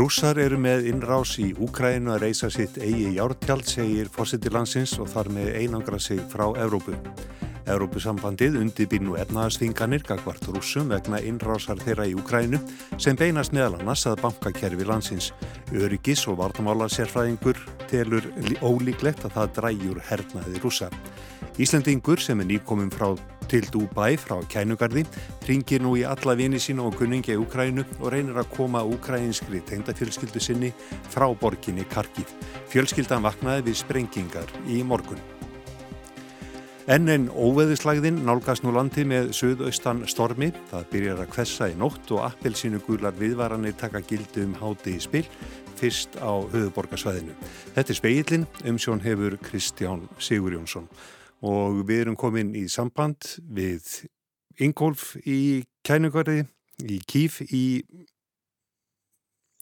Rússar eru með innrás í Úkrænu að reysa sitt eigi jártjald, segir fósittir landsins og þar með einangra sig frá Evrópu. Evrópusambandið undirbýr nú efnaðarsþinganir gagvart rússum vegna innrásar þeirra í Ukrænu sem beinast meðal annars að bankakerfi landsins. Öryggis og vartamála sérfræðingur telur ólíklegt að það dræjur hernaði rússa. Íslandingur sem er nýkominn frá til Dubai frá kænugarði ringir nú í alla vini sína og kunningi í Ukrænu og reynir að koma ukrainskri tengdafjölskyldu sinni frá borginni Karkið. Fjölskyldan vaknaði við sprengingar í morgun. Enn en óveðislægðin nálgast nú landi með söðaustan stormi. Það byrjar að kvessa í nótt og appelsínu gular viðvaranir taka gildi um háti í spill fyrst á höfuborgarsvæðinu. Þetta er speillin, umsjón hefur Kristján Sigur Jónsson og við erum komin í samband við Ingolf í Kænugari, í Kíf í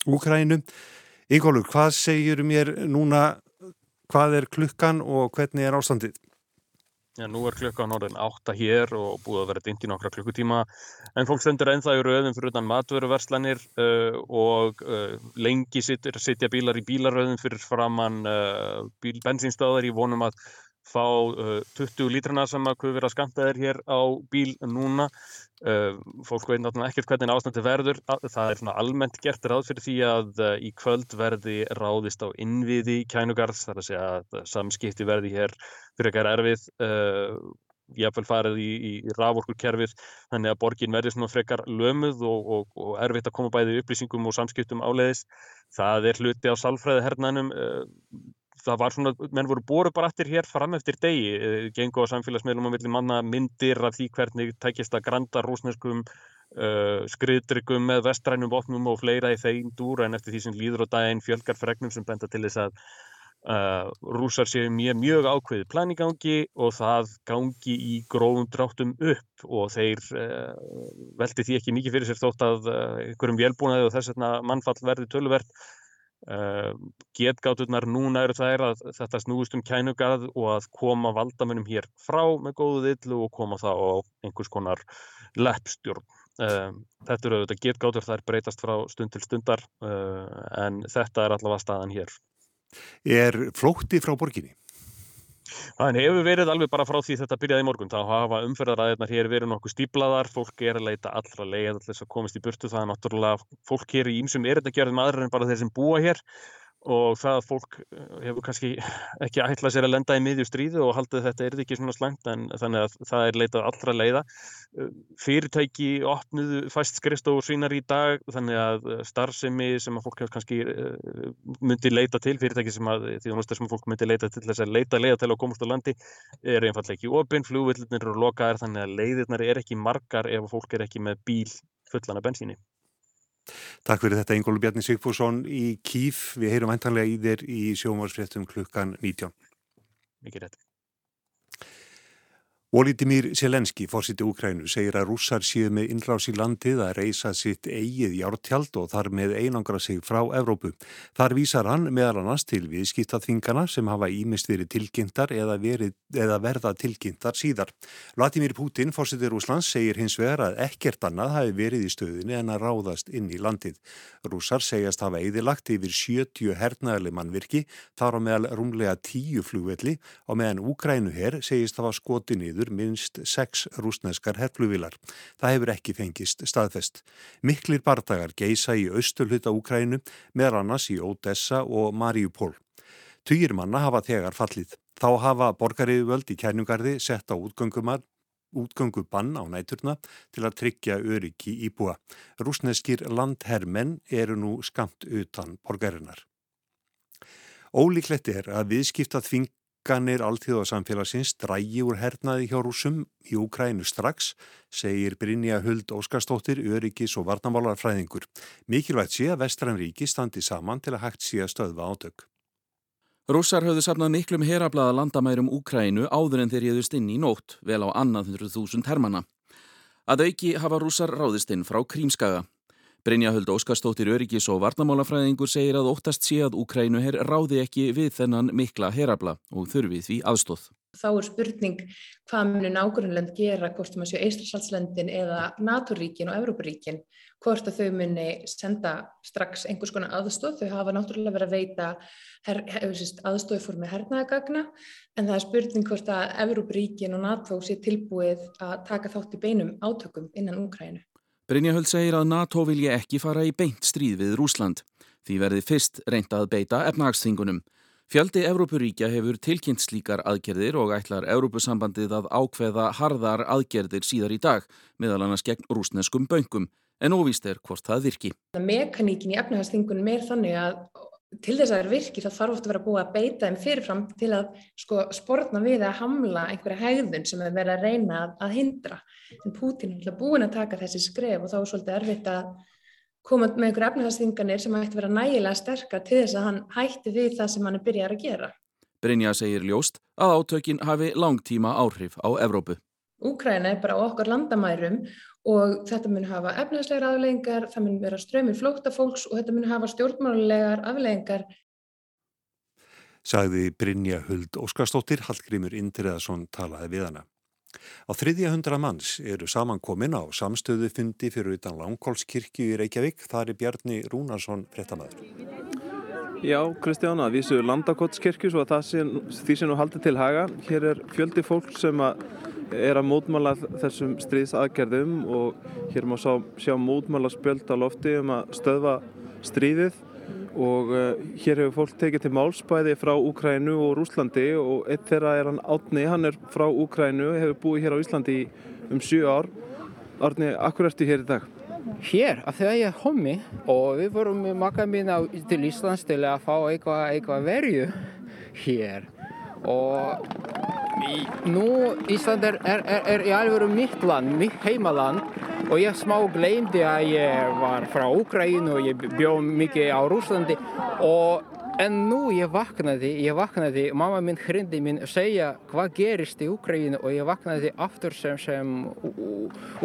Úkrænu. Ingolfur, hvað segir mér núna, hvað er klukkan og hvernig er ástandið? Já, nú er klukkan orðin átta hér og búið að vera dynt í nokkra klukkutíma en fólk stendur ennþá í rauðum fyrir utan matvöruverslanir uh, og uh, lengi sitja bílar í bílarauðum fyrir framann uh, bensinstöðar í vonum að fá 20 uh, lítrana sem að hvað vera skamtaðir hér á bíl núna. Uh, fólk veit náttúrulega ekkert hvernig ástandi verður. Það er svona almennt gert ráð fyrir því að uh, í kvöld verði ráðist á innviði kænugarðs, þar að segja að samskipti verði hér fyrir gera erfið jáfnveil farið í, í raforkurkerfið þannig að borgin verði svona frekar lömuð og, og, og erfitt að koma bæði upplýsingum og samskiptum áleiðis. Það er hluti á salfræði hernanum það var svona, menn voru boru bara eftir hér fram eftir degi, eh, gengur á samfélagsmiðlum á milli manna myndir af því hvernig tækist að granda rúsneskum uh, skriðdryggum með vestrænum vopnum og fleira í þeim dúr en eftir því sem líður á daginn fjölgar fregnum sem benda til þess að uh, rúsar séu mjög, mjög ákveðið planigangi og það gangi í gróðum dráttum upp og þeir uh, veldi því ekki mikið fyrir sér þótt að einhverjum velbúnaði og þess vegna mannfall verði tölverð getgáturnar núna eru er að þetta snúist um kænugarð og að koma valdamennum hér frá með góðu dillu og koma það á einhvers konar leppstjórn. Ehm, þetta eru auðvitað getgátur, er breytast frá stund til stundar eh, en þetta er allavega staðan hér. Er flótti frá borginni? Það hefur verið alveg bara frá því þetta byrjaði í morgun. Þá hafa umferðaræðirnar hér verið nokkuð stíblaðar, fólk er að leita allra leið alltaf að komast í burtu. Það er náttúrulega fólk hér í ímsum erindagjörðum aðrar en bara þeir sem búa hér og það að fólk eh, hefur kannski ekki ætlað sér að lenda í miðju stríðu og haldið þetta er ekki svona slangt en þannig að það er leitað allra leiða. Eh, fyrirtæki opnuðu fæst skrifstofur sínar í dag þannig að eh, starfsemi sem að fólk hefur kannski myndi leita til, fyrirtæki sem að því að sem fólk myndi leita til þess að leita leiða til að komast á landi er einfallega ekki opinn, flugvillirnir eru lokaðir þannig að leiðirnar er ekki margar ef fólk er ekki með bíl fullana bensíni. Takk fyrir þetta Ingólu Bjarni Sigfússon í Kíf. Við heyrum vantanlega í þér í sjómarsfréttum klukkan 19. Mikið rétt. Volodymyr Selenski, fórsiti Úkrænu, segir að rússar séu með innrás í landið að reysa sitt eigið jártjald og þar með einangra sig frá Evrópu. Þar vísar hann meðal annars til viðskiptaþingana sem hafa ímest verið tilkynntar eða, verið, eða verða tilkynntar síðar. Vladimir Putin, fórsiti Rúslands, segir hins vegar að ekkert annað hafi verið í stöðinni en að ráðast inn í landið. Rússar segjast hafa eðilagt yfir 70 hernaðli mannvirki, þar á meðal rúmlega 10 flugvelli og meðan Úkrænu herr segist hafa skotið niður minnst sex rúsneskar herfluvilar. Það hefur ekki fengist staðfest. Miklir bardagar geisa í austurluta Úkrænu, meðal annars í Odessa og Mariupol. Týjir manna hafa þegar fallið. Þá hafa borgariðvöld í kærnugarði sett á útgöngu bann á næturna til að tryggja öryggi íbúa. Rúsneskir landhermenn eru nú skamt utan borgarinnar. Ólíklegt er að viðskipta þving Hækkanir alltíðarsamfélagsins drægi úr hernaði hjá rúsum í Úkrænu strax, segir Brynja Huld Óskarstóttir, öryggis og varnamálarfræðingur. Mikilvægt sé að Vestranríki standi saman til að hægt sé að stöðva átök. Rússar höfðu safnað miklum herablaða landamærum Úkrænu áður en þeir jöðust inn í nótt, vel á annað 100.000 hermana. Að auki hafa rússar ráðist inn frá Krímskaga. Brynjahöld Óskarstóttir Öryggis og Varnamálafræðingur segir að óttast sé að Úkrænu herr ráði ekki við þennan mikla herabla og þurfi því aðstóð. Þá er spurning hvað munir nákvæmlega gera hvort maður séu Eistræsalslöndin eða NATO-ríkin og Evróparíkin hvort að þau muni senda strax einhvers konar aðstóð. Þau hafa náttúrulega verið að veita her, her, aðstóði fór með hernaðagagna en það er spurning hvort að Evrópuríkin og NATO sé tilbúið að taka þátt í beinum átökum innan Úkrænu. Brynjahöld segir að NATO vilja ekki fara í beint stríð við Rúsland. Því verði fyrst reynda að beita efnahagsþingunum. Fjöldi Evrópuríkja hefur tilkynnt slíkar aðgerðir og ætlar Evrópusambandið að ákveða harðar aðgerðir síðar í dag, meðal annars gegn rúsneskum böngum, en óvíst er hvort það virki. Mekaníkin í efnahagsþingunum er þannig að til þess að það er virki þá þarf ofta að vera búið að beita þeim fyrirfram til að sko, sportna við að hamla einhverja hegðun sem er verið að reyna að, að hindra. En Pútin er búin að taka þessi skref og þá er svolítið erfitt að koma með einhverja efnahagsþinganir sem ætti að vera nægilega sterkar til þess að hann hætti við það sem hann er byrjar að gera. Brynja segir ljóst að átökin hafi langtíma áhrif á Evrópu. Úkræna er bara á okkar landamærum og þetta mun hafa efnahagslegar afleggingar, það mun vera ströymir flóktafólks og þetta mun hafa stjórnmálulegar afleggingar. Sagði Brynja Huld Óskarstóttir, Hallgrímur Indriðarsson talaði við hana. Á þriðja hundra manns eru samankomin á samstöðu fundi fyrir utan Langkólskirkju í Reykjavík. Það er Bjarni Rúnarsson frettamæður. Já, Kristján, að vísu Landakotskirkju svo að það sé, því sem nú haldið til haga. Hér er fjöldi fólk sem að er að mótmála þessum stríðsaðgerðum og hér má sjá, sjá mótmála spjöld á lofti um að stöðva stríðið og uh, hér hefur fólk tekið til málspæði frá Úkrænu og Rúslandi og eitt þeirra er hann Átni, hann er frá Úkrænu, hefur búið hér á Íslandi um 7 ár. Árni, akkur ertu hér í dag? Hér, af því að ég er homi og við vorum með makka mín á, til Íslands til að fá eitthvað, eitthvað verju hér og nú Ísland er, er, er, í alveg mitt land, mitt heimaland og ég smá gleymdi að ég var frá Úkræn og ég bjóð mikið á Rúslandi og en nú ég vaknaði, ég vaknaði, mamma minn hrindi minn segja hvað gerist í Úkræn og ég vaknaði aftur sem, sem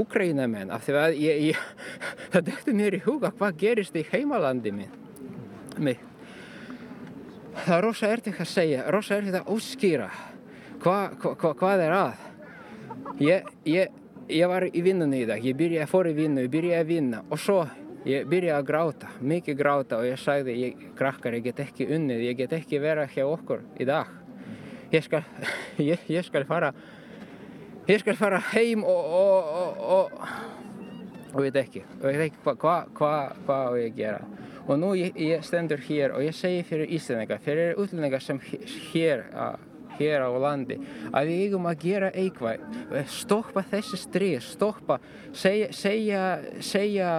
Úkrænamenn af því að ég, ég, það dætti mér í huga hvað gerist í heimalandi minn. Mig. Það er rosa erfitt að segja, rosa erfitt að óskýra hva, hva, hvað er að. Ég, ég ég var í vinnunni í dag, ég byrjaði að fóra í vinnu, ég byrjaði að vinna og svo ég byrjaði að gráta, mikið gráta og ég sagði, ég, krakkar, ég get ekki unnið, ég get ekki vera hjá okkur í dag. Ég skal, ég, skal fara, ég skal fara heim og, og, og, og, og veit ekki, veit ekki hvað hva, hva, hva á ég að gera. Og nú ég, ég stendur hér og ég segi fyrir Íslandingar, fyrir útlendingar sem hér að hér á landi að við eigum að gera eitthvað. Stoppa þessi stríð stoppa, segja segja, segja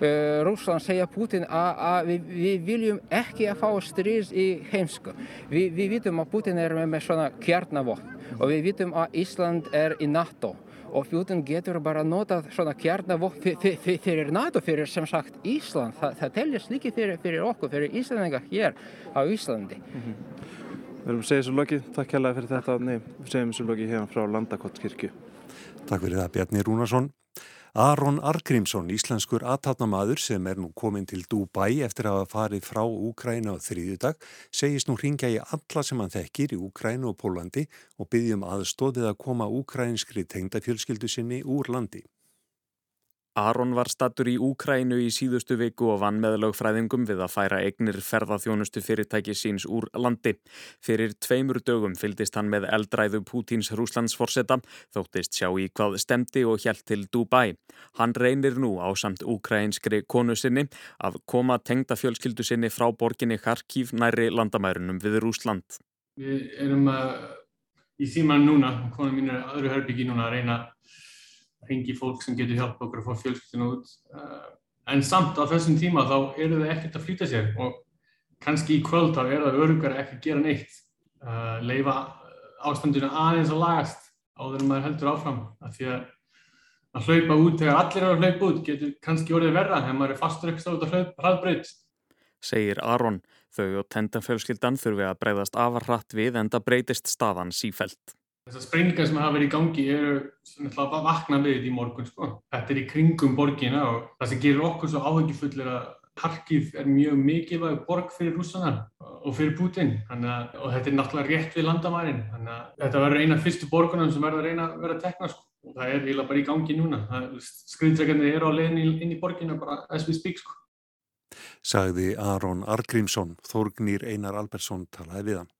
uh, Rúsland, segja Putin að við, við viljum ekki að fá stríð í heimsku. Vi, við vitum að Putin er með, svona kjarnavopn og við vitum að Ísland er í NATO og Putin getur bara notað svona kjarnavopn fyrir NATO, fyrir sem sagt Ísland, Þa, það teljast líki fyrir, fyrir okkur, fyrir Íslandingar hér á Íslandi. Mm -hmm. Við að segja þessu loki. Takk kærlega fyrir þetta. Nei, við segjum þessu loki hérna frá Landakottkirkju. Takk fyrir það Bjarni Rúnarsson. Aron Argrímsson, íslenskur aðtatnamaður sem er nú komin til Dubai eftir að hafa farið frá Úkræna á þrýðudag, segist nú ringja í alla sem hann þekkir í Úkrænu og Pólandi og byggjum aðstóðið að koma úkrænskri tengdafjölskyldu sinni úr landi. Aron var stattur í Úkrænu í síðustu viku og vann með lögfræðingum við að færa eignir ferðaþjónustu fyrirtæki síns úr landi. Fyrir tveimur dögum fyldist hann með eldræðu Pútins Rúslandsforsetta, þóttist sjá í hvað stemdi og hjælt til Dubai. Hann reynir nú á samt úkrænskri konu sinni að koma tengda fjölskyldu sinni frá borginni Kharkiv næri landamærunum við Rúsland. Við erum uh, í síman núna, konu mín er öðru herbyggi núna að reyna ringi fólk sem getur hjálpa okkur að fá fjölskyldinu út uh, en samt á þessum tíma þá eru þau ekkert að flýta sér og kannski í kvöld þá er það örugar ekki að gera neitt uh, leifa ástandinu aðeins að lagast áður en maður heldur áfram af því að að hlaupa út þegar allir eru að hlaupa út getur kannski orðið verra þegar maður er fastur eitthvað út á hraðbreyt segir Aron. Þau og tendanfjölskyldan þurfi að breyðast afarratt við en það breytist staðan sífælt. Þessar sprenningar sem hafa verið í gangi eru að vakna við í morgun. Sko. Þetta er í kringum borgina og það sem gerir okkur svo áhengifull er að Harkiv er mjög mikilvæg borg fyrir rússanar og fyrir Putin og þetta er náttúrulega rétt við landamærin. Þetta verður eina fyrstu borgunum sem verður að reyna að vera tekna. Sko. og það er eiginlega bara í gangi núna. Skriðtrekarnir eru á leginn inn í borginu bara as we speak sko. Sagði Aron Argrímsson, Þórgnýr Einar Albersson talaði við hann.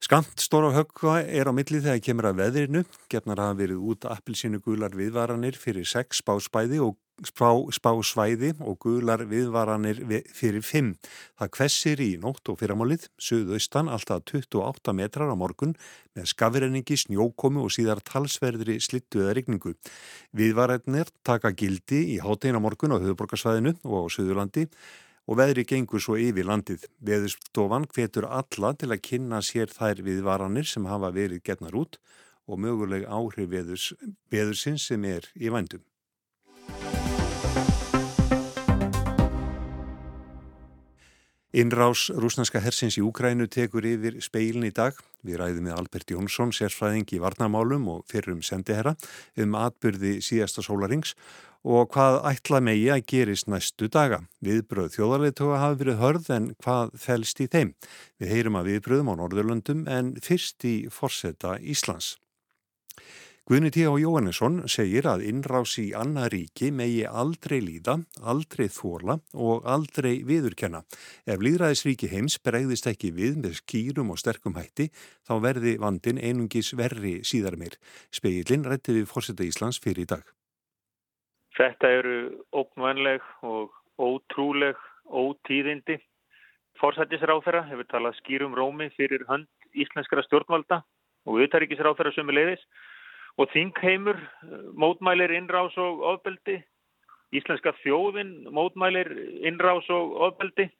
Skamt stóra höggva er á milli þegar kemur að veðrinu, gefnar hafa verið út appilsinu gular viðvaranir fyrir sex spásbæði og spá, spásvæði og gular viðvaranir fyrir fimm. Það kvessir í nótt og fyrramálið, söðaustan alltaf 28 metrar á morgun með skafirreiningi, snjókomu og síðar talsverðri slittuða rigningu. Viðvaranir taka gildi í háteina morgun á höfuborgarsvæðinu og á Suðurlandi og veðri gengur svo yfir landið. Veðurstofan hvetur alla til að kynna sér þær viðvaranir sem hafa verið getnar út og möguleg áhrif veðurs, veðursins sem er í vændum. Innrás rúsnarska hersins í Úkrænu tekur yfir speilin í dag. Við ræðum með Albert Jónsson, sérfræðing í varnamálum og fyrrum sendiherra um atbyrði síðasta sólarings og hvað ætla megi að gerist næstu daga. Viðbröð þjóðarleituga hafi verið hörð en hvað fælst í þeim. Við heyrum að viðbröðum á Norðurlöndum en fyrst í forsetta Íslands. Guðni T. Jóhannesson segir að innrás í annað ríki megi aldrei líða, aldrei þóla og aldrei viðurkenna. Ef líðræðisríki heims bregðist ekki við með skýrum og sterkum hætti þá verði vandin einungis verri síðar meir. Speilin rætti við fórseta Íslands fyrir í dag. Þetta eru ógnvænleg og ótrúleg ótíðindi. Forsættisráþara hefur talað skýrum rómi fyrir hönd íslenskara stjórnvalda og auðtaríkisráþara sömu leiðis og þingheimur mótmælir innrás og ofbeldi. Íslenska þjóðin mótmælir innrás og ofbeldi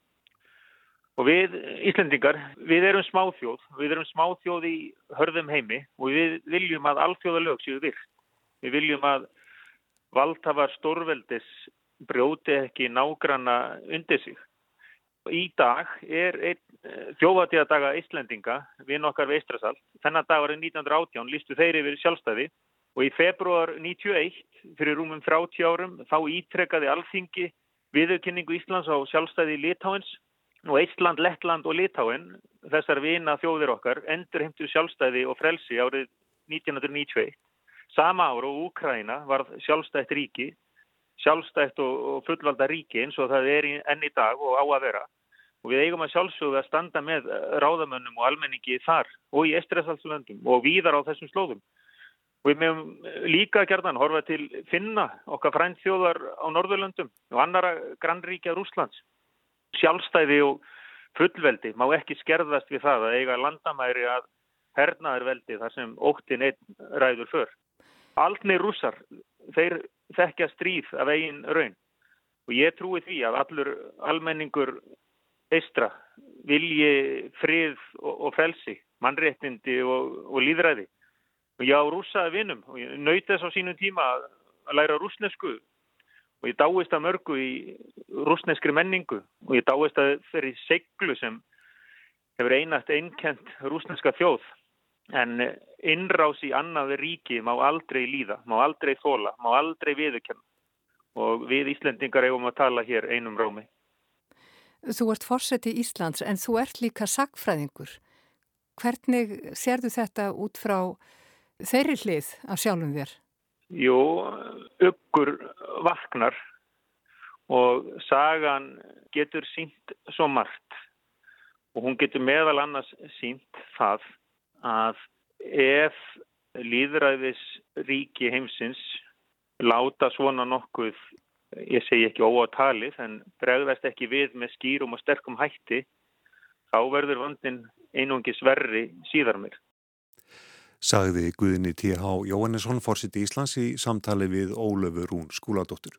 og við Íslendingar, við erum smáþjóð, við erum smáþjóð í hörðum heimi og við viljum að alþjóðalög séu virt. Við viljum að valdhafar stórveldis brjóti ekki nágranna undir sig. Í dag er þjóðatíðadaga Íslendinga við nokkar við Ístrasalt. Þennan dag var 1918, lístu þeir yfir sjálfstæði og í februar 91 fyrir rúmum 30 árum þá ítrekkaði alþingi viðurkynningu Íslands á sjálfstæði Litáins og Ísland, Lettland og Litáin þessar vina þjóðir okkar endur heimtu sjálfstæði og frelsi árið 1991. Sama ára og Úkræna var sjálfstætt ríki, sjálfstætt og fullvalda ríki eins og það er enn í dag og á að vera. Og við eigum að sjálfsögða að standa með ráðamönnum og almenningi þar og í Estresalslöndum og víðar á þessum slóðum. Og við meðum líka gerðan horfa til finna okkar fræntþjóðar á Norðurlöndum og annara grannríkja Rúslands. Sjálfstæði og fullveldi má ekki skerðast við það að eiga landamæri að hernaðarveldi þar sem óttin einn ræður för. Aldnei rússar, þeir þekkja stríð af eigin raun. Og ég trúi því að allur almenningur eistra vilji frið og, og frelsi, mannréttindi og, og líðræði. Og ég á rússaði vinnum og ég nöyt þess á sínum tíma að læra rúsnesku og ég dáist að mörgu í rúsneskri menningu. Og ég dáist að þeirri seglu sem hefur einast einkent rúsneska þjóð En innrás í annað ríki má aldrei líða, má aldrei þóla, má aldrei viðurkenna og við Íslendingar eigum að tala hér einum rámi. Þú ert fórseti Íslands en þú ert líka sagfræðingur. Hvernig serðu þetta út frá þeirri hlið af sjálfum þér? Jú, ykkur vaknar og sagan getur sínt svo margt og hún getur meðal annars sínt það að ef líðræðis ríki heimsins láta svona nokkuð, ég segi ekki óátalið, en bregðast ekki við með skýrum og sterkum hætti, þá verður vandin einungis verri síðar mér. Sagði Guðni T.H. Jóhannesson, fórsiti Íslands í samtali við Ólöfu Rún skúladóttur.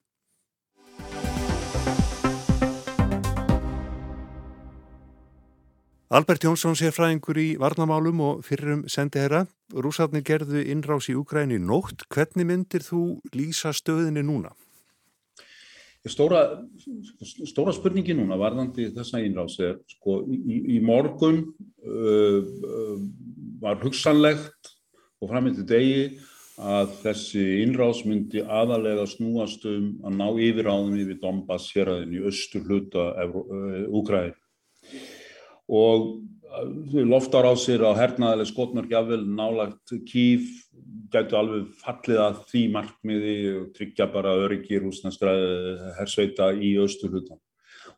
Albert Jónsson sé fræðingur í varnamálum og fyrrum sendi herra. Rúsarnir gerðu innrás í Ukræni nótt. Hvernig myndir þú lýsa stöðinni núna? Stóra, stóra spurningi núna varðandi þessa innrás er sko í, í morgun uh, uh, var hugsanlegt og framöndi degi að þessi innrás myndi aðalega snúast um að ná yfiráðum yfir Donbass hérraðin í östur hluta Ukræni og loftar á sér á hernaðileg skotmörgjafil nálagt kýf gætu alveg fallið að því markmiði og tryggja bara öryggi rúsnastra hersveita í austurhutan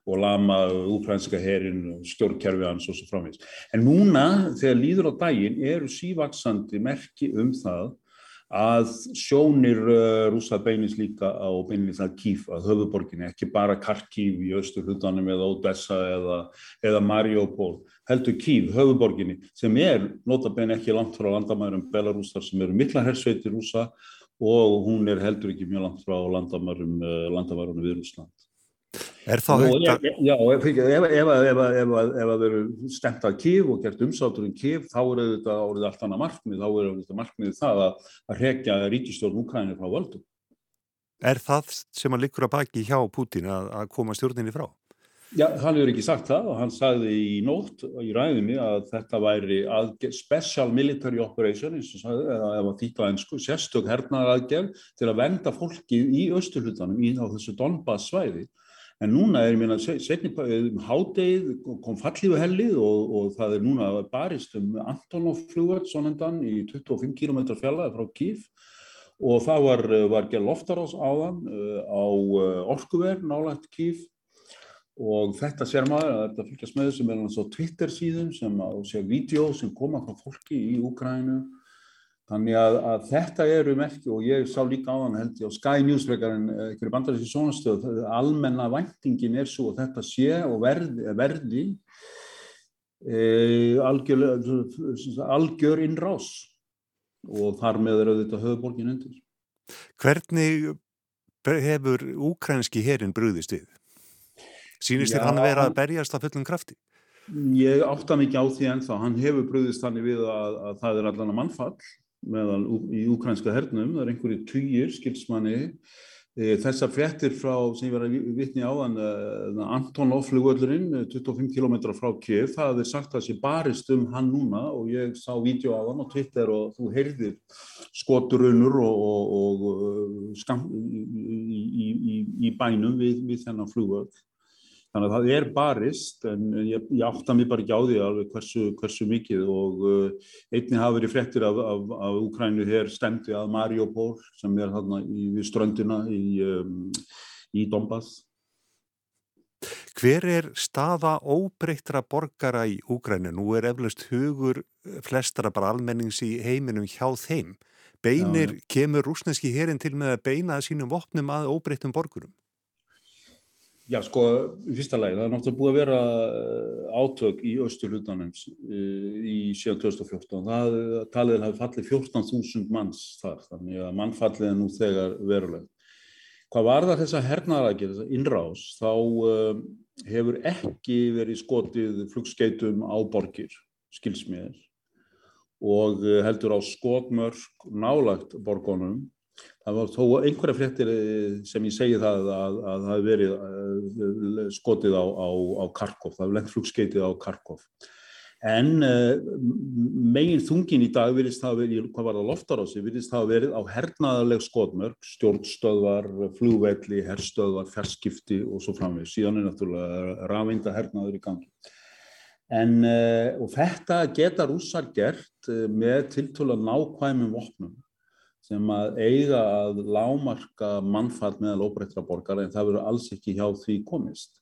og lama úkrænska herin, stjórnkerfi hans og svo framvís. En núna þegar líður á daginn eru sívaksandi merki um það að sjónir uh, rúsa beinis líka á beinis að Kíf, að höfuborginni, ekki bara Kharkiv í austurhutanum eða Odessa eða, eða Mariupol, heldur Kíf, höfuborginni, sem er notabein ekki langt frá landamærum Belarúsar sem eru mikla hersveiti rúsa og hún er heldur ekki mjög langt frá landamærum, uh, landamærum við Rúsland. Er þá hægt að... Já, ef, það eru stemt að kif og gert umsátur um kif, þá eru þetta árið allt annað markmið, þá eru þetta markmið það að, að rekja ríkistjórn Úkrænir frá völdum. Er það sem að likur að baki hjá Pútin að, að koma stjórninni frá? Já, hann hefur ekki sagt það og hann sagði í nótt í ræðinni að þetta væri special military operation, eins og sagði, eða ef að þýta einsku, sérstök hernaðar aðgerð til að venda fólki í austurhlutanum í þessu Donbass svæði En núna er, meina, setni um hádegið kom fallífu hellið og, og það er núna barist um Antonov flugvöld svonendan í 25 km fjallaði frá Kíf og það var, var gerð loftarás á þann uh, á orkuverð nálægt Kíf og þetta sér maður að þetta fylgjast með sem er náttúrulega svo Twitter síðum sem að séu vídeo sem koma frá fólki í Úkrænu Þannig að, að þetta eru merki og ég sá líka á hann held ég á Sky News frekarinn einhverju bandarísi sónastöð, almenna væntingin er svo að þetta sé og verði, verði e, algjör, algjör innrás og þar með er auðvitað höfuborgin undir. Hvernig hefur úkrænski herin brúðist við? Sýnist þér hann vera að berjast að fullum krafti? Ég átta mikið á því ennþá, hann hefur brúðist þannig við að, að það er allan að mannfall meðal í úkrænska hernum, það er einhverju týjir skilsmanni. E, þessar frettir frá, sem ég var að vitni á e, Antonov flugvöldurinn 25 km frá Kiev. Það er sagt að það sé barist um hann núna og ég sá vídeo á hann á Twitter og þú heyrðir skoturunur og, og, og skam, í, í, í, bænum við, við þennan flugvöld Þannig að það er barist en ég, ég átta mér bara ekki á því alveg hversu, hversu mikið og uh, einni hafa verið frettir af, af, af Ukrænu hér stemdi að Mariupol sem er þarna í, við ströndina í, um, í Donbass. Hver er staða óbreyttra borgara í Úgrænu? Nú er eflaust hugur flestara bara almennings í heiminum hjá þeim. Beinir, Já, kemur rúsneski hérin til með að beina sínum vopnum að óbreyttum borgurum? Já, sko, í fyrsta lagi, það er náttúrulega búið að vera eh, átök í austurlutanum eh, í síðan 2014. Það talið hafi fallið 14.000 manns þar, þannig að mannfallið er nú þegar veruleg. Hvað var það þess að hernaðarækja, þess að innrás, þá uh, hefur ekki verið skotið flugskeitum á borgir, skilsmiðir, og heldur á skotmörk nálagt borgonum Það var þó einhverja fréttir eh, sem ég segi það að það hefði verið eh, skotið á, á, á Karkov, það hefði lengt flugskeitið á Karkov. En uh, megin þungin í dag virðist það að verið, hvað var það loftar á sig, virðist það að verið á hernaðaleg skotmörk, stjórnstöðvar, flugvelli, herstöðvar, ferskipti og svo framveg. Síðan er náttúrulega rafeinda hernaður í gangi. En uh, þetta geta rússar gert með tiltöla nákvæmum vopnum sem að eiga að lámarka mannfall meðal óbreyttra borgar en það verður alls ekki hjá því komist.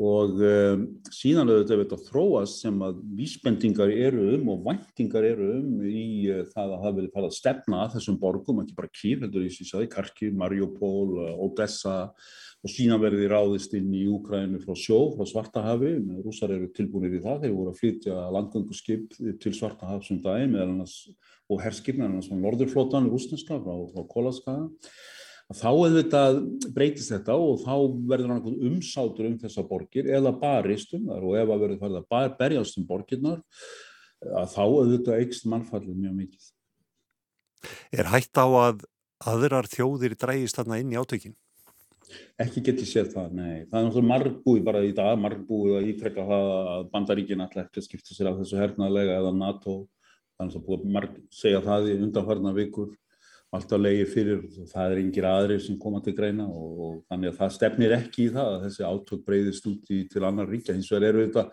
Og um, síðan auðvitað er þetta þróast sem að vísbendingar eru um og væntingar eru um í uh, það að það vilja fara að stefna að þessum borgum, ekki bara Kív, heldur ég síðan, Kharkiv, Mariupol, uh, Odessa. Og síðan verði ráðist inn í Úkrænu frá sjó, frá Svartahafi, rúsar eru tilbúinir í það, þeir voru að flytja landgönguskip til Svartahafsum daginn meðal annars og herskipna, annars var Norðurflótan rúsneska frá, frá Kólaskaða þá auðvitað breytist þetta og þá verður hann umsátur um þessa borgir eða barist um þar og ef að verður farið að berjast um borgirnar að þá auðvitað eikst mannfallið mjög mikið. Er hægt á að aðrar þjóðir drægist þarna inn í átökin? Ekki getið sér það, nei. Það er náttúrulega margbúi bara í dag, margbúi að ítrekka það að bandaríkin alltaf ekki skipta sér af þessu hernaðlega eða NATO. Þannig að búið marg segja það í undanfarnar vikur alltaf leiði fyrir, það er yngir aðrir sem koma til greina og, og þannig að það stefnir ekki í það að þessi átök breyðist út í, til annar ríkja. Hins vegar eru þetta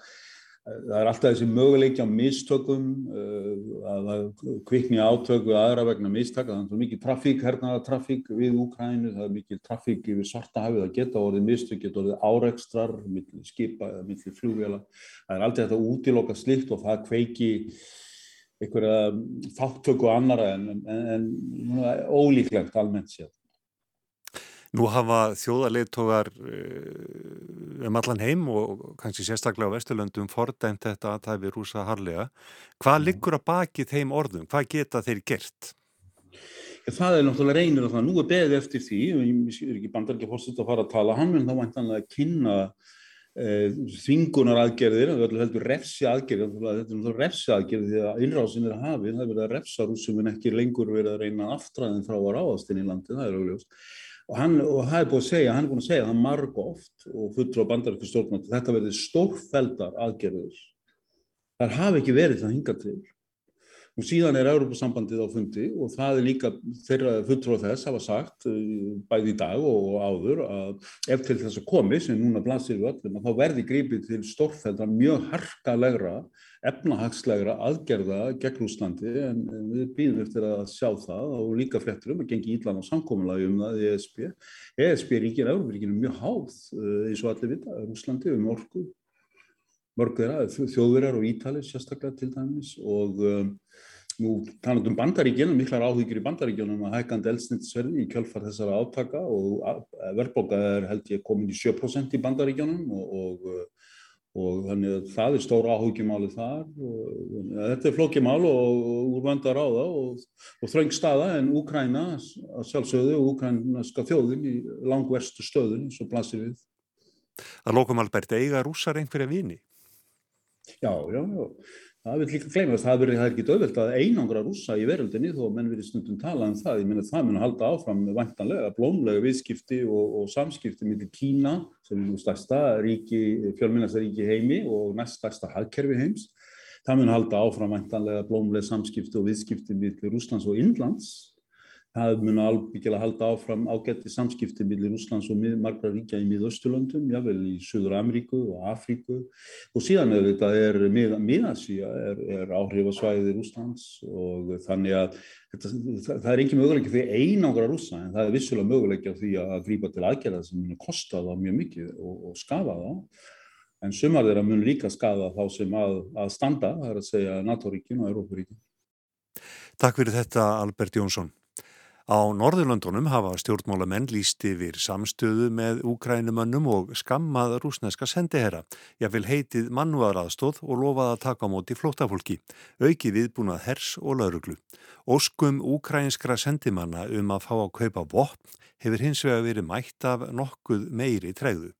það er alltaf þessi möguleiki á mistökum uh, að kvikni átöku aðra vegna mistaka, þannig að það er mikið trafík, hernaða trafík við Úkrænu, það er mikið trafík yfir svarta hafið, það geta orðið mistök, geta orðið áreikstrar, millir skipa eða millir flugvela, það er alltaf þetta útiloka slikt og það kveiki einhverja þáttöku annara en, en, en ólíklegt almennt sér. Nú hafa þjóðarleitógar eh, um allan heim og kannski sérstaklega á Vesturlöndum fordæmt þetta að það er rúsa harlega. Hvað liggur að baki þeim orðum? Hvað geta þeir gert? Það er náttúrulega reynir og það. Nú er beðið eftir því, ég er ekki bandar ekki fórstuðt að fara að tala hann, en þá væntanlega að kynna þvingunar aðgerðir, það er heldur refsi aðgerðir, þetta er náttúrulega refsi aðgerðir því að innrásin er hafið, það er verið að refsa rúsum en ekki lengur verið að reyna aftraðin frá að ráðast inn í landi, það er auðvitað og, hann, og það er búin að segja, hann er búin að segja það marg oft og fullur á bandaríkju stjórnmátt þetta verði stórfældar aðgerður þar hafi ekki verið það hinga til og síðan er Európa-sambandið á fundi og það er líka þeirra fullur á þess hafa sagt eh, bæði í dag og áður að ef til þess að komi sem núna blasir við öllum að þá verði grípið til stórfældar mjög harkalegra efnahagslegra aðgerða gegn Úslandi en við býðum eftir að sjá það og líka frettur um að gengi ílan á samkominlagi um það í ESB. ESB ríkir Európaríkinu mjög háð eh, eins og allir vita, Úslandi um orku, mörg þeirra, þjóðverjar og Ítalir sérstaklega til dæmis og um, nú talað um bandaríkjunum, miklar áhyggjur í bandaríkjunum að hækandi eldsnittsverði í kjölfar þessara átaka og verðbóka er held ég komin í 7% í bandaríkjunum og, og og þannig að það er stóra áhugjumálið þar og þetta er flokkimál og úr vandar á það og, og þröng staða en Úkræna að sjálfsögðu og úkrænska þjóðin í langverstu stöðun og blasir við. Það lókum Albert, eiga rúsar einhverja vini? Já, já, já. Það vil líka glemast, það er ekki döðvöld að einangra rúsa í veröldinni þó menn verið stundum tala um það, ég menna það mun að halda áfram vantanlega, blómlega viðskipti og, og samskipti millir Kína sem er nú stærsta ríki, fjölminnasta ríki heimi og næst stærsta hagkerfi heims. Það mun að halda áfram vantanlega blómlega samskipti og viðskipti millir Rúslands og Indlands Það mun albyggilega halda áfram ágætti samskipti millir Úslands og margra ríkja í miðausturlöndum, jável í Suður Ameríku og Afríku og síðan er þetta er miðasíja, er, er áhrifasvæðið Úslands og þannig að þetta, það er ekki möguleik því einangra rúsa en það er vissulega möguleik því að grípa til aðgerða sem mun kosta þá mjög mikið og, og skafa þá. En sumar þeirra mun líka skafa þá sem að, að standa, það er að segja NATO-ríkin og Európaríkin. Takk fyrir þetta Albert Jónsson. Á Norðurlöndunum hafa stjórnmálamenn líst yfir samstöðu með úkrænumönnum og skammað rúsneska sendiherra. Ég vil heitið mannúðaraðstóð og lofað að taka á móti flótafólki, auki viðbúnað hers og lauruglu. Óskum úkrænskra sendimanna um að fá að kaupa vopn hefur hins vega verið mætt af nokkuð meiri tregðu.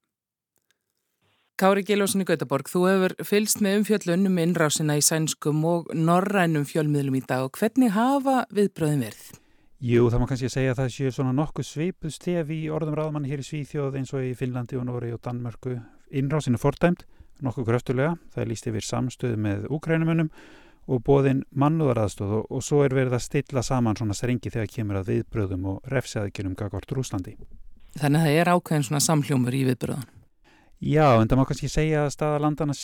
Kári Gilósin í Gautaborg, þú hefur fylst með umfjöllunum innrásina í sænskum og norrænum fjölmiðlum í dag og hvernig hafa viðbröðin verið? Jú, það má kannski segja að það séu svona nokkuð svipuð stef í orðum ráðmann hér í Svíþjóð eins og í Finnlandi og Nóri og Danmörku. Innrásinu fordæmt, nokkuð kröftulega, það er líst yfir samstöðu með úkrænumunum og bóðin mannúðaraðstöð og, og svo er verið að stilla saman svona strengi þegar kemur að viðbröðum og refsæðikjunum gagvart Rúslandi. Þannig að það er ákveðin svona samhljómur í viðbröðan. Já, en það má kannski segja að staðalandana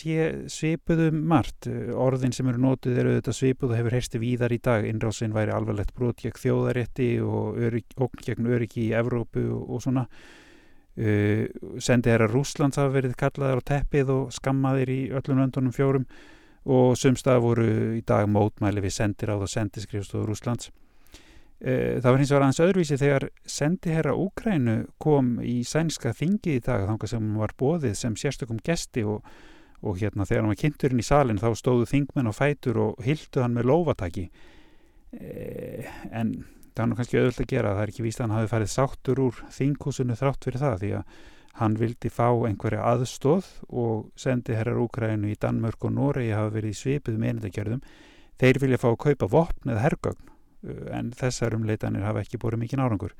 svipuðu margt. Orðin sem eru nótið eru þetta svipuð og hefur heyrsti víðar í dag. Innrásin væri alvarlegt brot gegn þjóðarétti og okn gegn öryggi í Evrópu og, og svona. Uh, sendi þeirra Rúslands hafa verið kallaðar á teppið og skammaðir í öllum löndunum fjórum og sumstað voru í dag mótmæli við sendir á það sendiskrifstofu Rúslands. Eh, það var hins vegar aðeins öðruvísi þegar sendiherra Úkrænu kom í sænska þingi í dag þangar sem var bóðið sem sérstökum gesti og, og hérna þegar hann var kynnturinn í salin þá stóðu þingmenn og fætur og hildu hann með lovataki eh, en það var nú kannski öðvöld að gera það er ekki víst að hann hafi farið sáttur úr þinghúsinu þrátt fyrir það því að hann vildi fá einhverja aðstóð og sendiherrar Úkrænu í Danmörk og Noregi hafa verið svipið með einendagjörðum þeir vilja fá að kaupa vopn eða hergögn en þessar umleitanir hafa ekki búið mikið nárangur.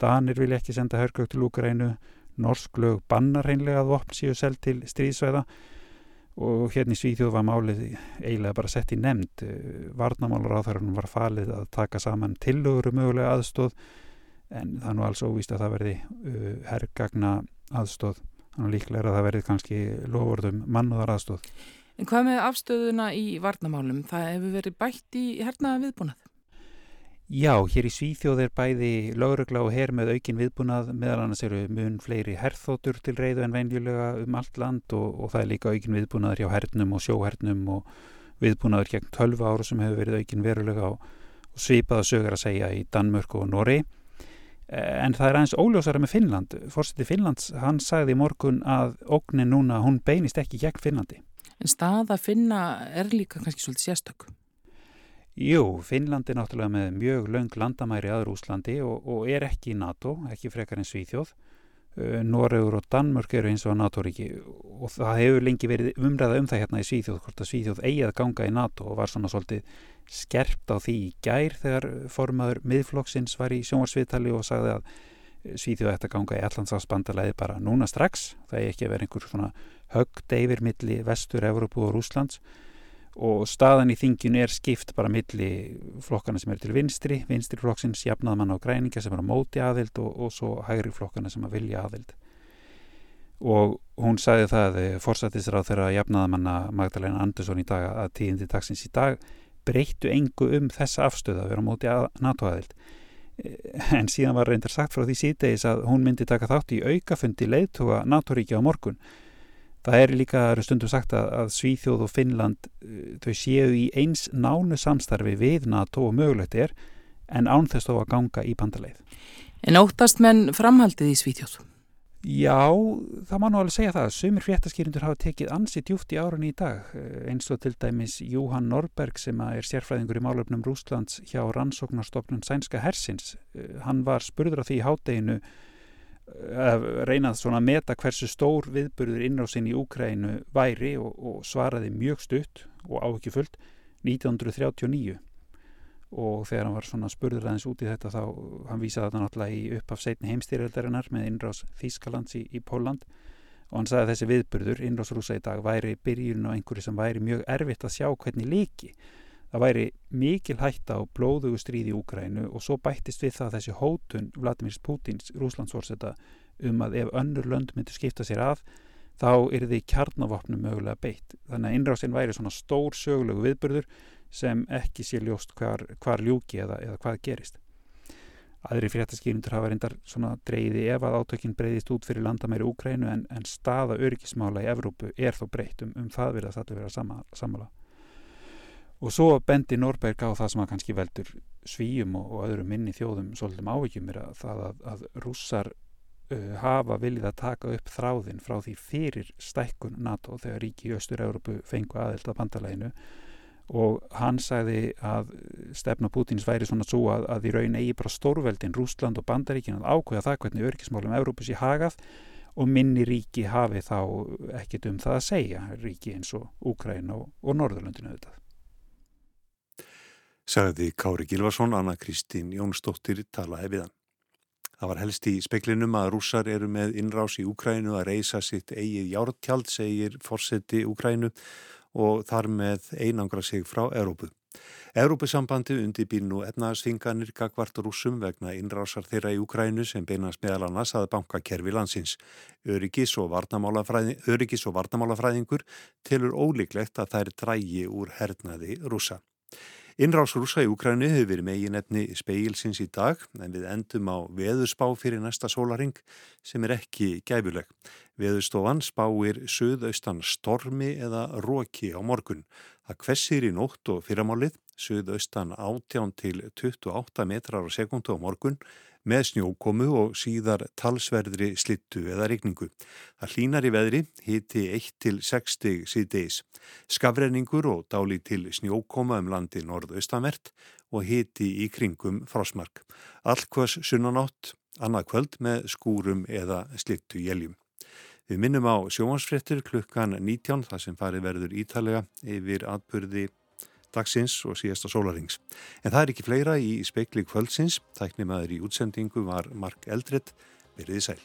Danir vilja ekki senda hörgögt til Úgrænu, norsk lög bannar reynlega að vopn síu sel til stríðsvæða og hérna í Svíþjóð var málið eiginlega bara sett í nefnd. Eh, Varnamálur á þarunum var falið að taka saman tillögur um mögulega aðstóð en það nú alls óvíst að það verði uh, herrgagna aðstóð. Þannig líklega er að það verði kannski lofurðum mannúðar aðstóð. En hvað með afstöðuna í varnamálum? Það hefur verið bætt í hernaða viðbúnað? Já, hér í Svíþjóð er bæði lögregla og her með aukin viðbúnað, meðal annars eru mun fleiri herþótur til reyðu en venjulega um allt land og, og það er líka aukin viðbúnaður hjá hernum og sjóhernum og viðbúnaður gegn 12 ára sem hefur verið aukin verulega og, og svipaða sögur að segja í Danmörk og Norri. En það er aðeins óljósara með Finnland. Fórseti Finnlands, hann sagði í morgun að ógnin núna, hún beinist ekki gegn Finnlandi. En stað að finna er líka kannski svolítið sérstökk. Jú, Finnland er náttúrulega með mjög löng landamæri aður Úslandi og, og er ekki í NATO, ekki frekar en Svíþjóð. Uh, Noregur og Danmörk eru eins og NATO-ríki og það hefur lengi verið umræða um það hérna í Svíþjóð, hvort að Svíþjóð eigi að ganga í NATO og var svona svolítið skerpt á því í gær þegar formaður miðflokksins var í sjónvarsviðtali og sagði að Svíþjóð ætti að ganga í allansafsbandalæði bara núna strax. Það er ekki að vera einhver svona högd yfir milli vestur, Evrópu og Rúslands og staðan í þinginu er skipt bara milli flokkana sem eru til vinstri, vinstri flokksins jafnaðmann á græninga sem eru á móti aðild og, og svo hægri flokkana sem að vilja aðild. Og hún sagði það eh, fórsættisra á þeirra jafnaðamanna Magdalena Andersson í dag að tíðindi dagsins í dag breyttu engu um þessa afstöða að vera á móti að NATO aðild. Eh, en síðan var reyndar sagt frá því síðdegis að hún myndi taka þátt í aukafundi leiðtuga NATO-ríkja á morgun Það er líka stundum sagt að, að Svíþjóð og Finnland uh, þau séu í eins nánu samstarfi við NATO og mögulegt er en ánþess þó að ganga í bandaleið. En óttast menn framhaldið í Svíþjóð? Já, það má nú alveg segja það. Sumir fréttaskýrindur hafa tekið ansi djúft í árunni í dag uh, eins og til dæmis Júhann Norberg sem er sérfræðingur í málöfnum Rúslands hjá rannsóknarstofnun Sænska Hersins. Uh, hann var spurður á því í hádeginu að reynað svona að meta hversu stór viðburður innrásinn í Úkrænu væri og, og svaraði mjög stutt og áhugifullt 1939 og þegar hann var svona spurður aðeins út í þetta þá hann vísaði þetta náttúrulega í upp af setni heimstýrjaldarinnar með innrás Þískalands í, í Póland og hann sagði að þessi viðburður innrásrúsa í dag væri byrjun og einhverju sem væri mjög erfitt að sjá hvernig líki Það væri mikil hætta á blóðugu stríði í Úkrænu og svo bættist við það þessi hótun Vladimir Putins rúslandsvorsetta um að ef önnur lönd myndur skipta sér að þá er því kjarnavopnum mögulega beitt. Þannig að innrásinn væri svona stór sögulegu viðbörður sem ekki sé ljóst hvar, hvar ljúki eða, eða hvað gerist. Aðri fréttaskýrindur hafa reyndar svona dreyði ef að átökinn breyðist út fyrir landamæri Úkrænu en, en staða örgismála í Evrópu er þó breytt um, um það verið að það að samala. Og svo bendi Norberg á það sem að kannski veldur svíjum og, og öðrum minni þjóðum svolítum ávíkjum er að það að, að rússar uh, hafa viljið að taka upp þráðin frá því fyrir stækkun NATO þegar ríki í Östur-Európu fengu aðeld að bandalæginu og hann sagði að stefna Pútins væri svona svo að, að í raun eigi bara stórveldin Rúsland og bandaríkin að ákveða það hvernig örgismálum Európus í hagað og minni ríki hafi þá ekkit um það að segja ríki eins og Úkræn og, og Norðurlöndinu auðvitað sagði Kári Gilvarsson, Anna Kristín Jónsdóttir talaði við hann. Það var helst í speklinum að rússar eru með innrás í Úkrænu að reysa sitt eigið jártjald, segir fórseti Úkrænu og þar með einangra sig frá Európu. Európusambandi undirbýr nú efnaðsfinganir gagvart rúsum vegna innrásar þeirra í Úkrænu sem beinast meðal annars að banka kerfi landsins. Öryggis og varnamálafræðingur tilur ólíklegt að þær drægi úr hernaði rúsa. Innrás rúsa í Úkrænu hefur verið megin efni speilsins í dag en við endum á veðurspá fyrir næsta sólaring sem er ekki gæfuleg. Veðurstofan spáir söðaustan stormi eða róki á morgun. Það kvessir í nótt og fyrramálið, söðaustan 18 til 28 metrar á sekundu á morgun með snjókomu og síðar talsverðri slittu eða regningu. Það hlínar í veðri, hiti 1-60 síðdeis. Skafrenningur og dáli til snjókoma um landi norðaustanvert og hiti í kringum frásmark. Allkvöss sunnanátt, annað kvöld með skúrum eða slittu jæljum. Við minnum á sjóhansfrettir klukkan 19 þar sem farið verður ítalega yfir atbyrði dagsins og síðasta sólarings. En það er ekki fleira í speikli kvöldsins. Tæknimaður í útsendingu var Mark Eldred. Verðið sæl.